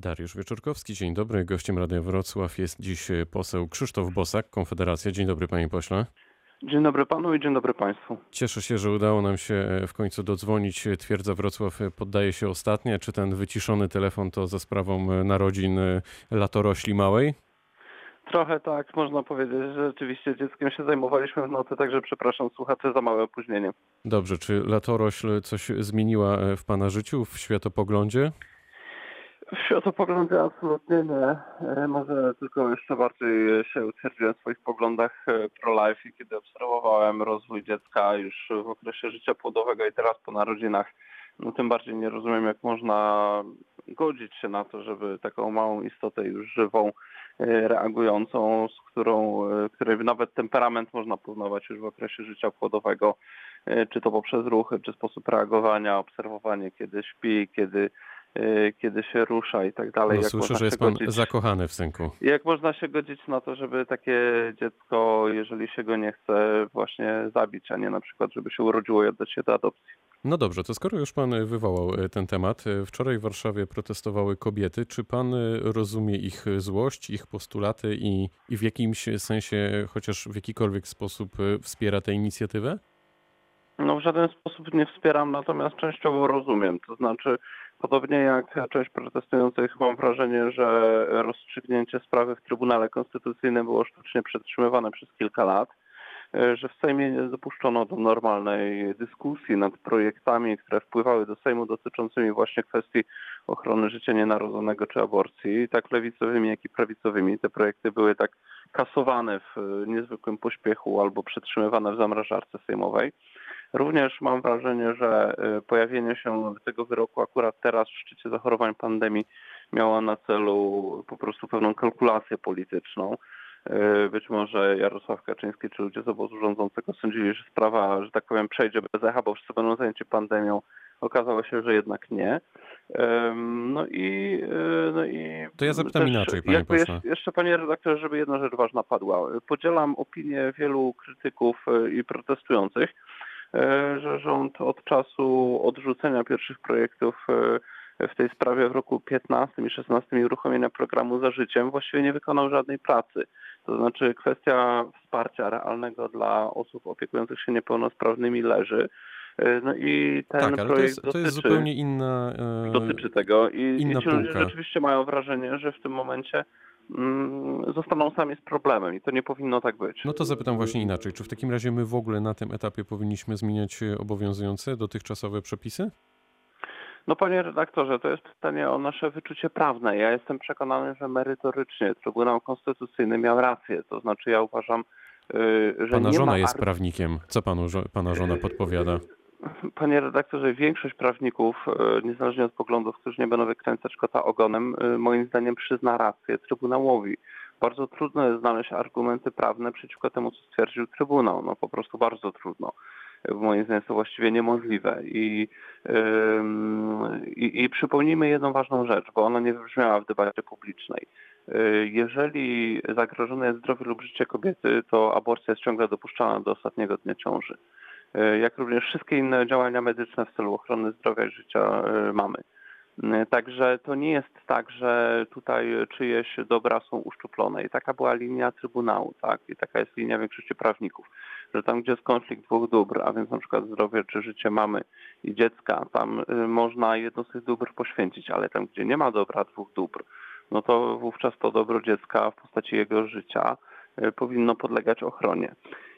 Dariusz Wieczorkowski, dzień dobry. Gościem Radia Wrocław jest dziś poseł Krzysztof Bosak, Konfederacja. Dzień dobry panie pośle. Dzień dobry panu i dzień dobry państwu. Cieszę się, że udało nam się e, w końcu dodzwonić. Twierdza Wrocław e, poddaje się ostatnia. Czy ten wyciszony telefon to za sprawą e, narodzin latorośli małej? Trochę tak, można powiedzieć, że rzeczywiście dzieckiem się zajmowaliśmy w nocy, także przepraszam słuchacze za małe opóźnienie. Dobrze, czy latorośl coś zmieniła w pana życiu, w światopoglądzie? W światopoglądzie absolutnie nie. E, może tylko jeszcze bardziej się utwierdziłem w swoich poglądach e, pro-life i kiedy obserwowałem rozwój dziecka już w okresie życia płodowego i teraz po narodzinach, no tym bardziej nie rozumiem, jak można godzić się na to, żeby taką małą istotę już żywą, e, reagującą, z którą, której nawet temperament można poznawać już w okresie życia płodowego, czy to poprzez ruchy, czy sposób reagowania, obserwowanie, kiedy śpi, kiedy kiedy się rusza i tak dalej. No, słyszę, że jest pan godzić, zakochany w synku. Jak można się godzić na to, żeby takie dziecko, jeżeli się go nie chce, właśnie zabić, a nie na przykład, żeby się urodziło i oddać się do adopcji. No dobrze, to skoro już pan wywołał e, ten temat, wczoraj w Warszawie protestowały kobiety. Czy pan rozumie ich złość, ich postulaty i, i w jakimś sensie, chociaż w jakikolwiek sposób wspiera tę inicjatywę? No w żaden sposób nie wspieram, natomiast częściowo rozumiem. To znaczy Podobnie jak część protestujących mam wrażenie, że rozstrzygnięcie sprawy w Trybunale Konstytucyjnym było sztucznie przetrzymywane przez kilka lat, że w Sejmie nie dopuszczono do normalnej dyskusji nad projektami, które wpływały do Sejmu dotyczącymi właśnie kwestii ochrony życia nienarodzonego czy aborcji, tak lewicowymi, jak i prawicowymi. Te projekty były tak kasowane w niezwykłym pośpiechu albo przetrzymywane w zamrażarce sejmowej. Również mam wrażenie, że y, pojawienie się tego wyroku akurat teraz w szczycie zachorowań pandemii miało na celu po prostu pewną kalkulację polityczną. Y, być może Jarosław Kaczyński czy ludzie z obozu rządzącego sądzili, że sprawa, że tak powiem, przejdzie bez echa, bo wszyscy będą zajęci pandemią. Okazało się, że jednak nie. No i, y, no i to ja zapytam inaczej, panie pośle. Jeszcze, panie redaktorze, żeby jedna rzecz ważna padła. Podzielam opinię wielu krytyków i protestujących, że rząd od czasu odrzucenia pierwszych projektów e, w tej sprawie w roku 15 i 16 i uruchomienia programu za życiem właściwie nie wykonał żadnej pracy. To znaczy kwestia wsparcia realnego dla osób opiekujących się niepełnosprawnymi leży. E, no i ten tak, projekt to jest, dotyczy, to jest zupełnie inna. dotyczy tego i, inna i ci ludzie rzeczywiście mają wrażenie, że w tym momencie zostaną sami z problemem i to nie powinno tak być. No to zapytam właśnie inaczej. Czy w takim razie my w ogóle na tym etapie powinniśmy zmieniać e, obowiązujące dotychczasowe przepisy? No panie redaktorze, to jest pytanie o nasze wyczucie prawne. Ja jestem przekonany, że merytorycznie Trybunał Konstytucyjny miał rację. To znaczy ja uważam, y, że Pana żona ma jest prawnikiem. Co panu, pana żona podpowiada? Panie redaktorze, większość prawników, e, niezależnie od poglądów, którzy nie będą wykręcać kota ogonem, e, moim zdaniem przyzna rację Trybunałowi. Bardzo trudno jest znaleźć argumenty prawne przeciwko temu, co stwierdził Trybunał. No po prostu bardzo trudno. E, moim zdaniem jest to właściwie niemożliwe. I, i, I przypomnijmy jedną ważną rzecz, bo ona nie wybrzmiała w debacie publicznej. Jeżeli zagrożone jest zdrowie lub życie kobiety, to aborcja jest ciągle dopuszczana do ostatniego dnia ciąży. E, jak również wszystkie inne działania medyczne w celu ochrony zdrowia i życia e, mamy. E, także to nie jest tak, że tutaj czyjeś dobra są uszczuplone. I taka była linia Trybunału, tak? I taka jest linia większości prawników, że tam, gdzie jest konflikt dwóch dóbr, a więc na przykład zdrowie czy życie mamy i dziecka, tam można jedno z tych dóbr poświęcić, ale tam, gdzie nie ma dobra dwóch dóbr, no to wówczas to dobro dziecka w postaci jego życia powinno podlegać ochronie.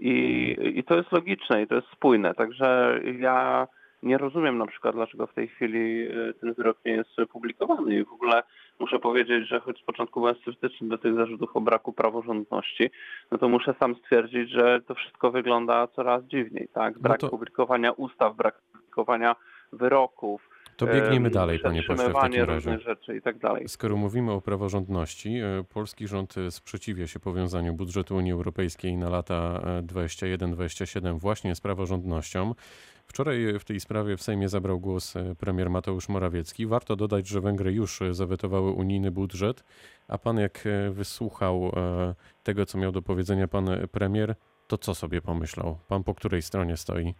I, I to jest logiczne i to jest spójne. Także ja nie rozumiem na przykład, dlaczego w tej chwili y, ten wyrok nie jest publikowany. I w ogóle muszę powiedzieć, że choć z początku byłem sceptyczny do tych zarzutów o braku praworządności, no to muszę sam stwierdzić, że to wszystko wygląda coraz dziwniej. Tak? Brak no to... publikowania ustaw, brak publikowania wyroków, to biegniemy dalej, panie pośle, w takim razie. rzeczy i tak dalej. Skoro mówimy o praworządności, e, polski rząd sprzeciwia się powiązaniu budżetu Unii Europejskiej na lata 21-27 e, właśnie z praworządnością. Wczoraj w tej sprawie w Sejmie zabrał głos e, premier Mateusz Morawiecki. Warto dodać, że Węgry już zawetowały unijny budżet, a pan jak wysłuchał tego, co miał do powiedzenia pan premier, to co sobie pomyślał? Pan po której stronie stoi?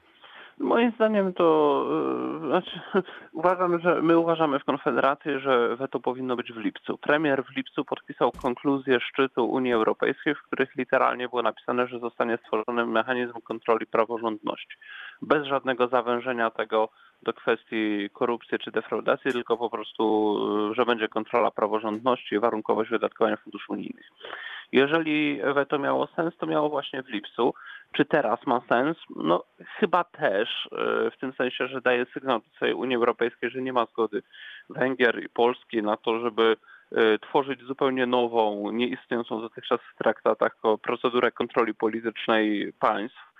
Moim zdaniem to yy, znaczy, uważam, że my uważamy w Konfederacji, że weto powinno być w lipcu. Premier w lipcu podpisał konkluzję szczytu Unii Europejskiej, w których literalnie było napisane, że zostanie stworzony mechanizm kontroli praworządności. Bez żadnego zawężenia tego do kwestii korupcji czy defraudacji, tylko po prostu, yy, że będzie kontrola praworządności i warunkowość wydatkowania funduszy unijnych. Jeżeli weto miało sens, to miało właśnie w lipcu. Czy teraz ma sens? No chyba też, e, w tym sensie, że daje sygnał całej Unii Europejskiej, że nie ma zgody Węgier i Polski na to, żeby e, tworzyć zupełnie nową, nieistniejącą dotychczas w traktatach procedurę kontroli politycznej państw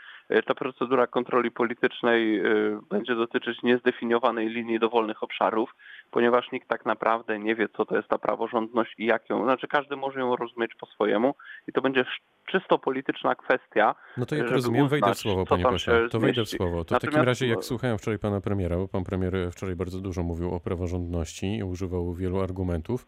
ta procedura kontroli politycznej e, będzie dotyczyć niezdefiniowanej linii dowolnych obszarów, ponieważ nikt tak naprawdę nie wie, co to jest ta praworządność i jak ją, znaczy każdy może ją rozumieć po swojemu i to będzie czysto polityczna kwestia. No to jak rozumiem, wejdę w słowo, panie pośle. To wejdę w słowo. To w takim razie, jak słuchałem wczoraj pana premiera, bo pan premier wczoraj bardzo dużo mówił o praworządności i używał wielu argumentów,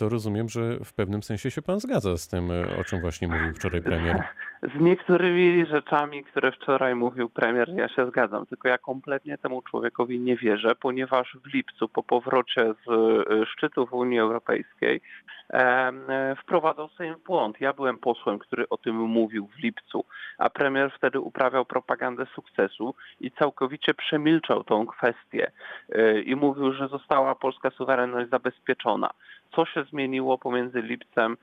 to rozumiem, że w pewnym sensie się pan zgadza z tym, e, o czym właśnie mówił wczoraj premier. Z niektórymi rzeczami, które wczoraj mówił premier, ja się zgadzam, tylko ja kompletnie temu człowiekowi nie wierzę, ponieważ w lipcu po powrocie z e, szczytu w Unii Europejskiej e, wprowadzał Sejm w błąd. Ja byłem posłem, który o tym mówił w lipcu, a premier wtedy uprawiał propagandę sukcesu i całkowicie przemilczał tą kwestię i mówił, że została polska suwerenność zabezpieczona co się zmieniło pomiędzy lipcem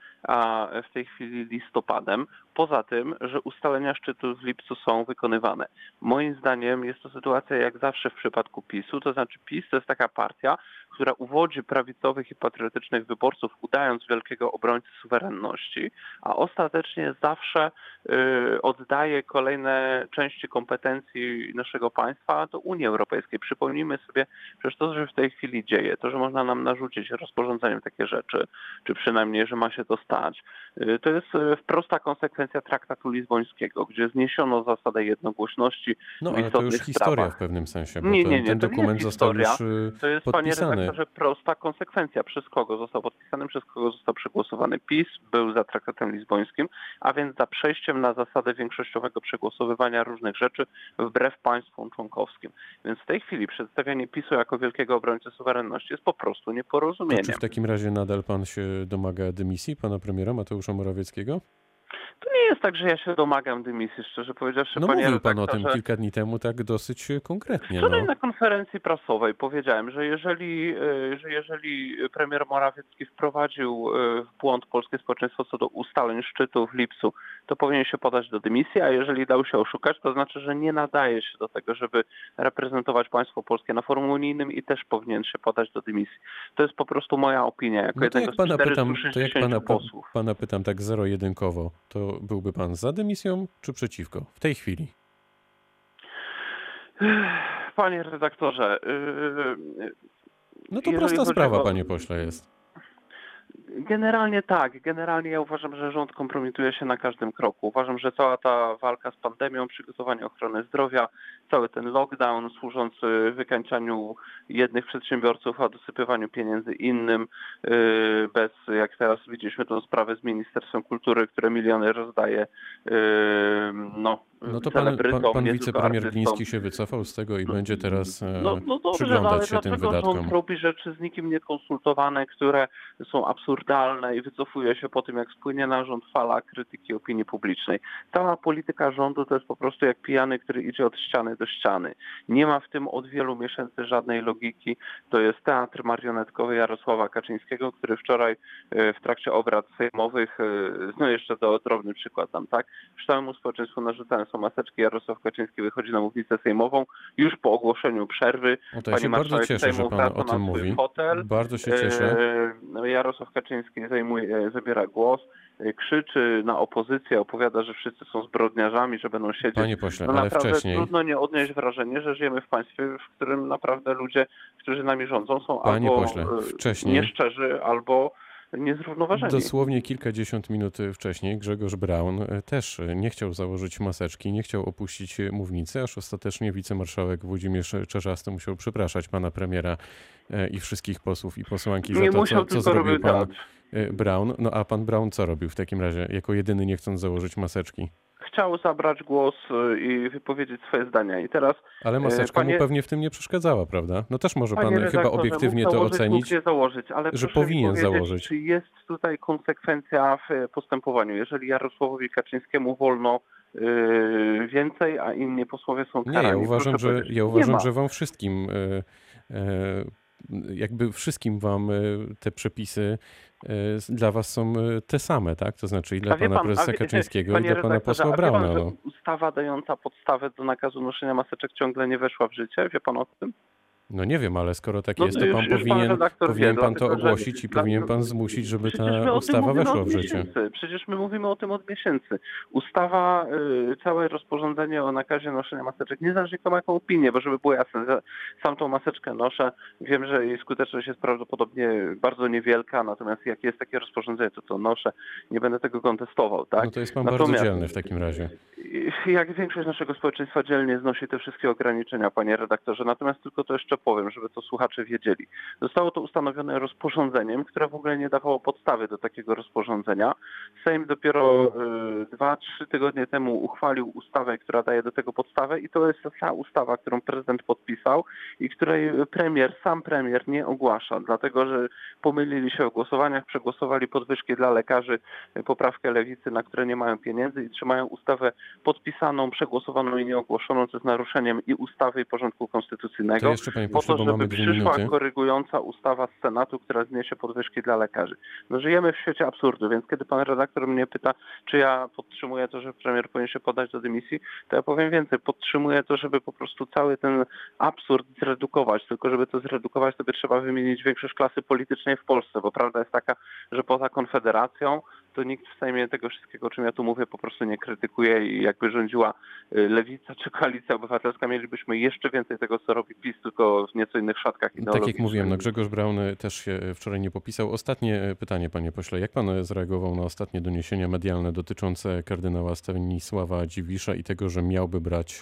w tej chwili listopadem, poza tym, że ustalenia szczytu w lipcu są wykonywane. Moim zdaniem jest to sytuacja jak zawsze w przypadku PiSu, to znaczy PiS to jest taka partia, która uwodzi prawicowych i patriotycznych wyborców, udając wielkiego obrońcy suwerenności, a ostatecznie zawsze y, oddaje kolejne części kompetencji naszego państwa do Unii Europejskiej. Przypomnijmy sobie, że to, że w tej chwili dzieje, to, że można nam narzucić rozporządzeniem takie rzeczy, czy przynajmniej, że ma się to stać, y, to jest y, prosta konsekwencja traktatu lizbońskiego, gdzie zniesiono zasadę jednogłośności. No ale to już sprawach. historia w pewnym sensie, bo nie, ten, nie, nie, ten dokument został już to jest, podpisany że prosta konsekwencja, przez kogo został podpisany, przez kogo został przegłosowany. PiS był za traktatem lizbońskim, a więc za przejściem na zasadę większościowego przegłosowywania różnych rzeczy wbrew państwom członkowskim. Więc w tej chwili przedstawianie PiSu jako wielkiego obrońcy suwerenności jest po prostu nieporozumieniem. To czy w takim razie nadal pan się domaga dymisji pana premiera Mateusza Morawieckiego? To nie jest tak, że ja się domagam dymisji, szczerze powiedziawszy. No panie mówił pan o tym kilka dni temu tak dosyć konkretnie. Wczoraj No. na konferencji prasowej powiedziałem, że jeżeli, e, że jeżeli premier Morawiecki wprowadził e, w błąd polskie społeczeństwo co do ustaleń szczytu w lipcu, to powinien się podać do dymisji, a jeżeli dał się oszukać, to znaczy, że nie nadaje się do tego, żeby reprezentować państwo polskie na forum unijnym i też powinien się podać do dymisji. To jest po prostu moja opinia, jako No to jednego jak pana z pytam, to jak 460 pana, pa- posłów. pana pytam tak zero-jedynkowo, to byłby pan za dymisją czy przeciwko? W tej chwili. Panie redaktorze, yy, No to prosta sprawa, o- panie pośle, jest. Generalnie tak. Generalnie ja uważam, że rząd kompromituje się na każdym kroku. Uważam, że cała ta walka z pandemią, przygotowanie ochrony zdrowia, cały ten lockdown służący wykańczaniu jednych przedsiębiorców, a dosypywaniu pieniędzy innym, yy, bez, jak teraz widzieliśmy tą sprawę z Ministerstwem Kultury, które miliony rozdaje, yy, no, No to pan, pan, pan wicepremier. Gliński się wycofał z tego i będzie teraz e, No, no dobrze, no, ale przyglądać się tym wydatkom. rząd robi rzeczy z nikim niekonsultowane, które są absurdalne i wycofuje się po tym, jak spłynie na rząd fala krytyki opinii publicznej. Cała polityka rządu to jest po prostu jak pijany, który idzie od ściany do ściany. Nie ma w tym od wielu miesięcy żadnej logiki. To jest teatr marionetkowy Jarosława Kaczyńskiego, który wczoraj e, w trakcie obrad sejmowych, e, no jeszcze to drobny przykład tam, tak, całemu społeczeństwu narzucane są maseczki, Jarosław Kaczyński wychodzi na mównicę sejmową już po ogłoszeniu przerwy. O to ja się bardzo cieszę, że pan o tym mówi. Fotel. Bardzo się cieszę. E, Jarosław Kaczyński zajmuje, e, zabiera głos, e, krzyczy na opozycję, opowiada, że wszyscy są zbrodniarzami, że będą siedzieć. Panie pośle, no ale naprawdę wcześniej, trudno nie odnieść wrażenie, że żyjemy w państwie, w którym naprawdę ludzie, którzy nami rządzą, są Panie albo pośle, wcześniej- nieszczerzy, albo niezrównoważeni. dosłownie kilkadziesiąt minut wcześniej Grzegorz Braun e, też e, nie chciał założyć maseczki, nie chciał opuścić e, mównicy, aż ostatecznie wicemarszałek Włodzimierz Czarzasty musiał przepraszać pana premiera e, i wszystkich posłów i posłanki za nie to, musiał, co, co zrobił robił pan e, Braun. No a pan Braun co robił w takim razie, jako jedyny nie chcąc założyć maseczki? Chciał zabrać głos y, i wypowiedzieć swoje zdania. I teraz Ale maseczka panie- mu pewnie w tym nie przeszkadzała, prawda? No też może pan chyba obiektywnie to ocenić. Nie założyć, ale że powinien założyć. Czy jest tutaj konsekwencja w e, postępowaniu? Jeżeli Jarosławowi Kaczyńskiemu wolno yy, więcej, a inni posłowie są Nie, karani. ja uważam, że, ja Nie uważam, że wam wszystkim, e, e, jakby wszystkim wam e, te przepisy e, dla was są e, te same, tak? To znaczy i dla pana pan- prezesa wie- Kaczyńskiego, i dla pana posła pan, Brauna. No. Ustawa dająca podstawę do nakazu noszenia maseczek ciągle nie weszła w życie. Wie pan o tym? No nie wiem, ale skoro tak No, jest, to już- pan już pan powinien, powinien wie, pan to ogłosić i dla- powinien pan zmusić, żeby ta ustawa weszła w życie. Przecież my mówimy o tym od miesięcy. Ustawa, y, całe rozporządzenie o nakazie noszenia maseczek, niezależnie kto ma jaką opinię, bo żeby było jasne, sam tą maseczkę noszę, wiem, że jej skuteczność jest prawdopodobnie bardzo niewielka, natomiast jak jest takie rozporządzenie, to to noszę, nie będę tego kontestował, tak? No to jest pan bardzo Natomiast- dzielny w takim razie. Jak większość naszego społeczeństwa dzielnie znosi te wszystkie ograniczenia, panie redaktorze. Natomiast tylko to jeszcze powiem, żeby to słuchacze wiedzieli. Zostało to ustanowione rozporządzeniem, które w ogóle nie dawało podstawy do takiego rozporządzenia. Sejm dopiero y, dwa, trzy tygodnie temu uchwalił ustawę, która daje do tego podstawę i to jest ta ustawa, którą prezydent podpisał i której premier, sam premier nie ogłasza, dlatego że pomylili się w głosowaniach, przegłosowali podwyżki dla lekarzy, poprawkę lewicy, na które nie mają pieniędzy i trzymają ustawę podpisaną, przegłosowaną i nieogłoszoną, co jest naruszeniem i ustawy, i porządku konstytucyjnego. To jeszcze, panie Po to, żeby przyszła minuty. korygująca ustawa z Senatu, która zniesie podwyżki dla lekarzy. No żyjemy w świecie absurdu, więc kiedy pan redaktor mnie pyta, czy ja podtrzymuję to, że premier powinien się podać do dymisji, to ja powiem więcej. Podtrzymuję to, żeby po prostu cały ten absurd zredukować. Tylko żeby to zredukować, to by trzeba wymienić większość klasy politycznej w Polsce, bo prawda jest taka, że poza Konfederacją to nikt w Sejmie tego wszystkiego, o czym ja tu mówię, po prostu nie krytykuje i jakby rządziła y, Lewica czy Koalicja Obywatelska, mielibyśmy jeszcze więcej tego, co robi PiS, tylko w nieco innych szatkach Tak jak ideologicznych. mówiłem, no Grzegorz Braun e, też się e, wczoraj nie popisał. Ostatnie pytanie, panie pośle. Jak pan zareagował na ostatnie doniesienia medialne dotyczące kardynała Stanisława Dziwisza i tego, że miałby brać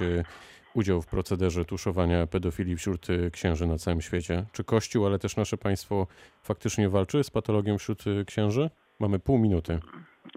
udział w procederze tuszowania pedofilii wśród księży na całym świecie? Czy Kościół, ale też nasze państwo faktycznie walczy z patologią wśród księży? Mamy pół minuty.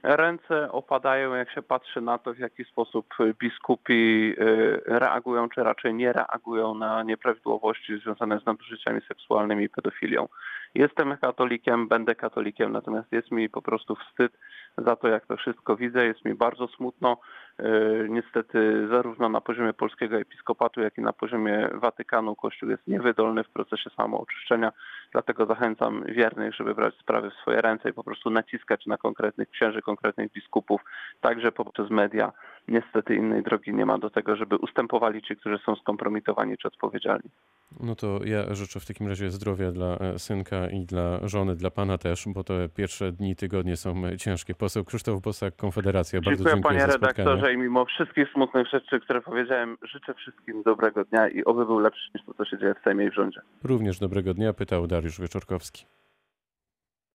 Ręce opadają, jak się patrzy na to, w jaki sposób biskupi y, reagują, czy raczej nie reagują na nieprawidłowości związane z nadużyciami seksualnymi i pedofilią. Jestem katolikiem, będę katolikiem, natomiast jest mi po prostu wstyd za to, jak to wszystko widzę. Jest mi bardzo smutno. Y, Niestety zarówno na poziomie polskiego episkopatu, jak i na poziomie Watykanu Kościół jest niewydolny w procesie samooczyszczenia. Dlatego zachęcam wiernych, żeby brać sprawy w swoje ręce i po prostu naciskać na konkretnych księży, konkretnych biskupów, także poprzez media. Niestety innej drogi nie ma do tego, żeby ustępowali ci, którzy są skompromitowani czy odpowiedzialni. No to ja życzę w takim razie zdrowia dla e, synka i dla żony, dla pana też, bo te pierwsze dni, tygodnie są e, ciężkie. Poseł Krzysztof Bosak, Konfederacja. Bardzo Dziękuję dziękuję panie za spotkanie. redaktorze i mimo wszystkich smutnych rzeczy, które powiedziałem, życzę wszystkim dobrego dnia i oby był lepszy niż to, co się dzieje w Sejmie i w rządzie. Również dobrego dnia, pytał Dariusz Wieczorkowski.